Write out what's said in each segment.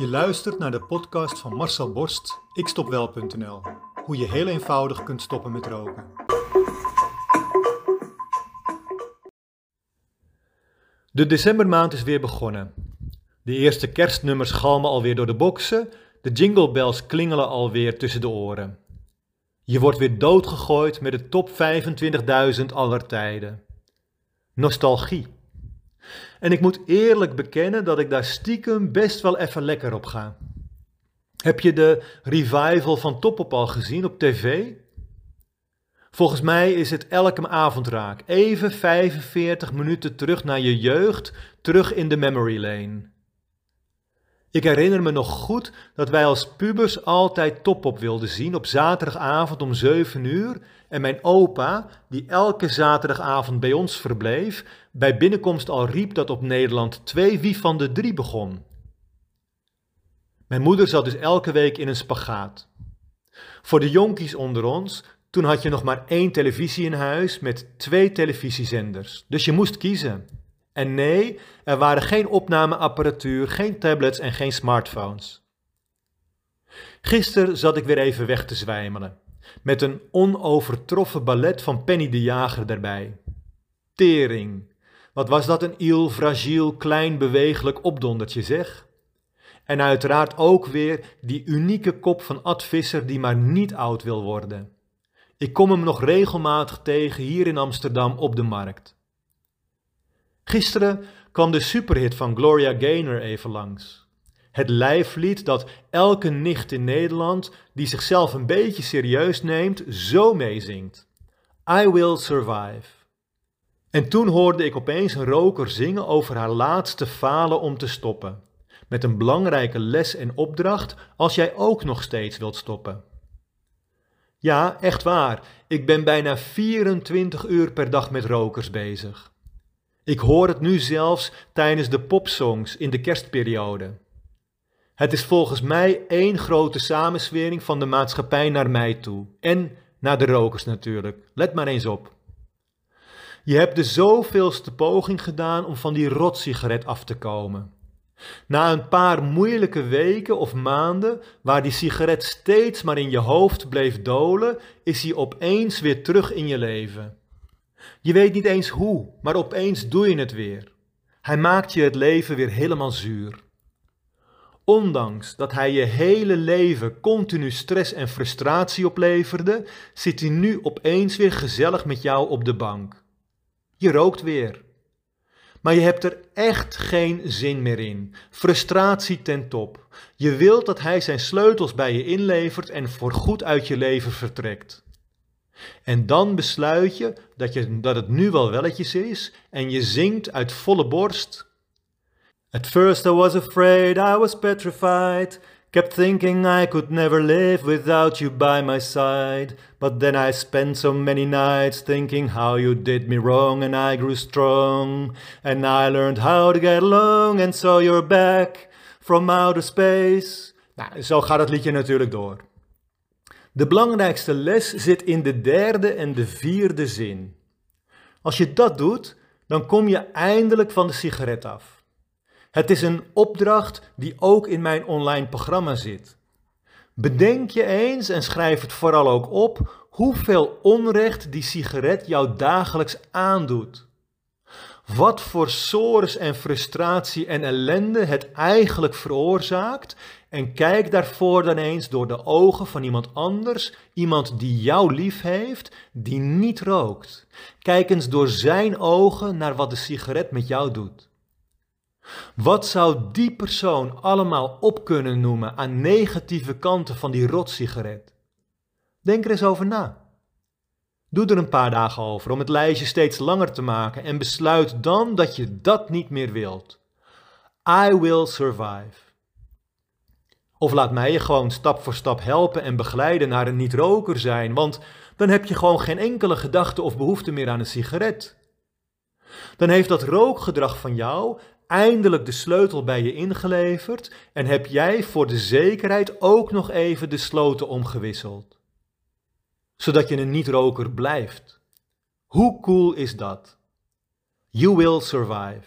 Je luistert naar de podcast van Marcel Borst, ikstopwel.nl. Hoe je heel eenvoudig kunt stoppen met roken. De decembermaand is weer begonnen. De eerste kerstnummers galmen alweer door de boksen, de jingle bells klingelen alweer tussen de oren. Je wordt weer doodgegooid met de top 25.000 aller tijden. Nostalgie. En ik moet eerlijk bekennen dat ik daar stiekem best wel even lekker op ga. Heb je de revival van Topop al gezien op tv? Volgens mij is het elke avond raak. Even 45 minuten terug naar je jeugd, terug in de memory lane. Ik herinner me nog goed dat wij als pubers altijd Topop wilden zien op zaterdagavond om 7 uur en mijn opa, die elke zaterdagavond bij ons verbleef, bij binnenkomst al riep dat op Nederland 2 wie van de drie begon. Mijn moeder zat dus elke week in een spagaat. Voor de jonkies onder ons, toen had je nog maar één televisie in huis met twee televisiezenders. Dus je moest kiezen. En nee, er waren geen opnameapparatuur, geen tablets en geen smartphones. Gisteren zat ik weer even weg te zwijmelen, met een onovertroffen ballet van Penny de Jager erbij. Tering, wat was dat een iel, fragiel, klein, bewegelijk opdondertje zeg. En uiteraard ook weer die unieke kop van Ad Visser die maar niet oud wil worden. Ik kom hem nog regelmatig tegen hier in Amsterdam op de markt. Gisteren kwam de superhit van Gloria Gaynor even langs. Het lijflied dat elke nicht in Nederland die zichzelf een beetje serieus neemt, zo meezingt. I will survive. En toen hoorde ik opeens een roker zingen over haar laatste falen om te stoppen. Met een belangrijke les en opdracht als jij ook nog steeds wilt stoppen. Ja, echt waar. Ik ben bijna 24 uur per dag met rokers bezig. Ik hoor het nu zelfs tijdens de popsongs in de kerstperiode. Het is volgens mij één grote samenswering van de maatschappij naar mij toe. En naar de rokers natuurlijk. Let maar eens op. Je hebt de zoveelste poging gedaan om van die rotsigaret af te komen. Na een paar moeilijke weken of maanden, waar die sigaret steeds maar in je hoofd bleef dolen, is hij opeens weer terug in je leven. Je weet niet eens hoe, maar opeens doe je het weer. Hij maakt je het leven weer helemaal zuur. Ondanks dat hij je hele leven continu stress en frustratie opleverde, zit hij nu opeens weer gezellig met jou op de bank. Je rookt weer. Maar je hebt er echt geen zin meer in. Frustratie ten top. Je wilt dat hij zijn sleutels bij je inlevert en voorgoed uit je leven vertrekt. En dan besluit je dat, je dat het nu wel welletjes is en je zingt uit volle borst. At first I was afraid, I was petrified. Kept thinking I could never live without you by my side. But then I spent so many nights thinking how you did me wrong, and I grew strong. And I learned how to get along, and so you're back from outer space. Nou, zo gaat het liedje natuurlijk door. De belangrijkste les zit in de derde en de vierde zin. Als je dat doet, dan kom je eindelijk van de sigaret af. Het is een opdracht die ook in mijn online programma zit. Bedenk je eens en schrijf het vooral ook op hoeveel onrecht die sigaret jou dagelijks aandoet. Wat voor sores en frustratie en ellende het eigenlijk veroorzaakt en kijk daarvoor dan eens door de ogen van iemand anders, iemand die jou lief heeft, die niet rookt. Kijk eens door zijn ogen naar wat de sigaret met jou doet. Wat zou die persoon allemaal op kunnen noemen aan negatieve kanten van die rotsigaret? Denk er eens over na. Doe er een paar dagen over om het lijstje steeds langer te maken en besluit dan dat je dat niet meer wilt. I will survive. Of laat mij je gewoon stap voor stap helpen en begeleiden naar een niet-roker zijn, want dan heb je gewoon geen enkele gedachte of behoefte meer aan een sigaret. Dan heeft dat rookgedrag van jou eindelijk de sleutel bij je ingeleverd en heb jij voor de zekerheid ook nog even de sloten omgewisseld. Zodat je een niet-roker blijft. Hoe cool is dat? You will survive.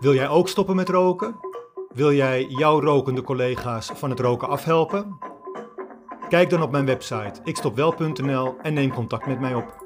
Wil jij ook stoppen met roken? Wil jij jouw rokende collega's van het roken afhelpen? Kijk dan op mijn website ikstopwel.nl en neem contact met mij op.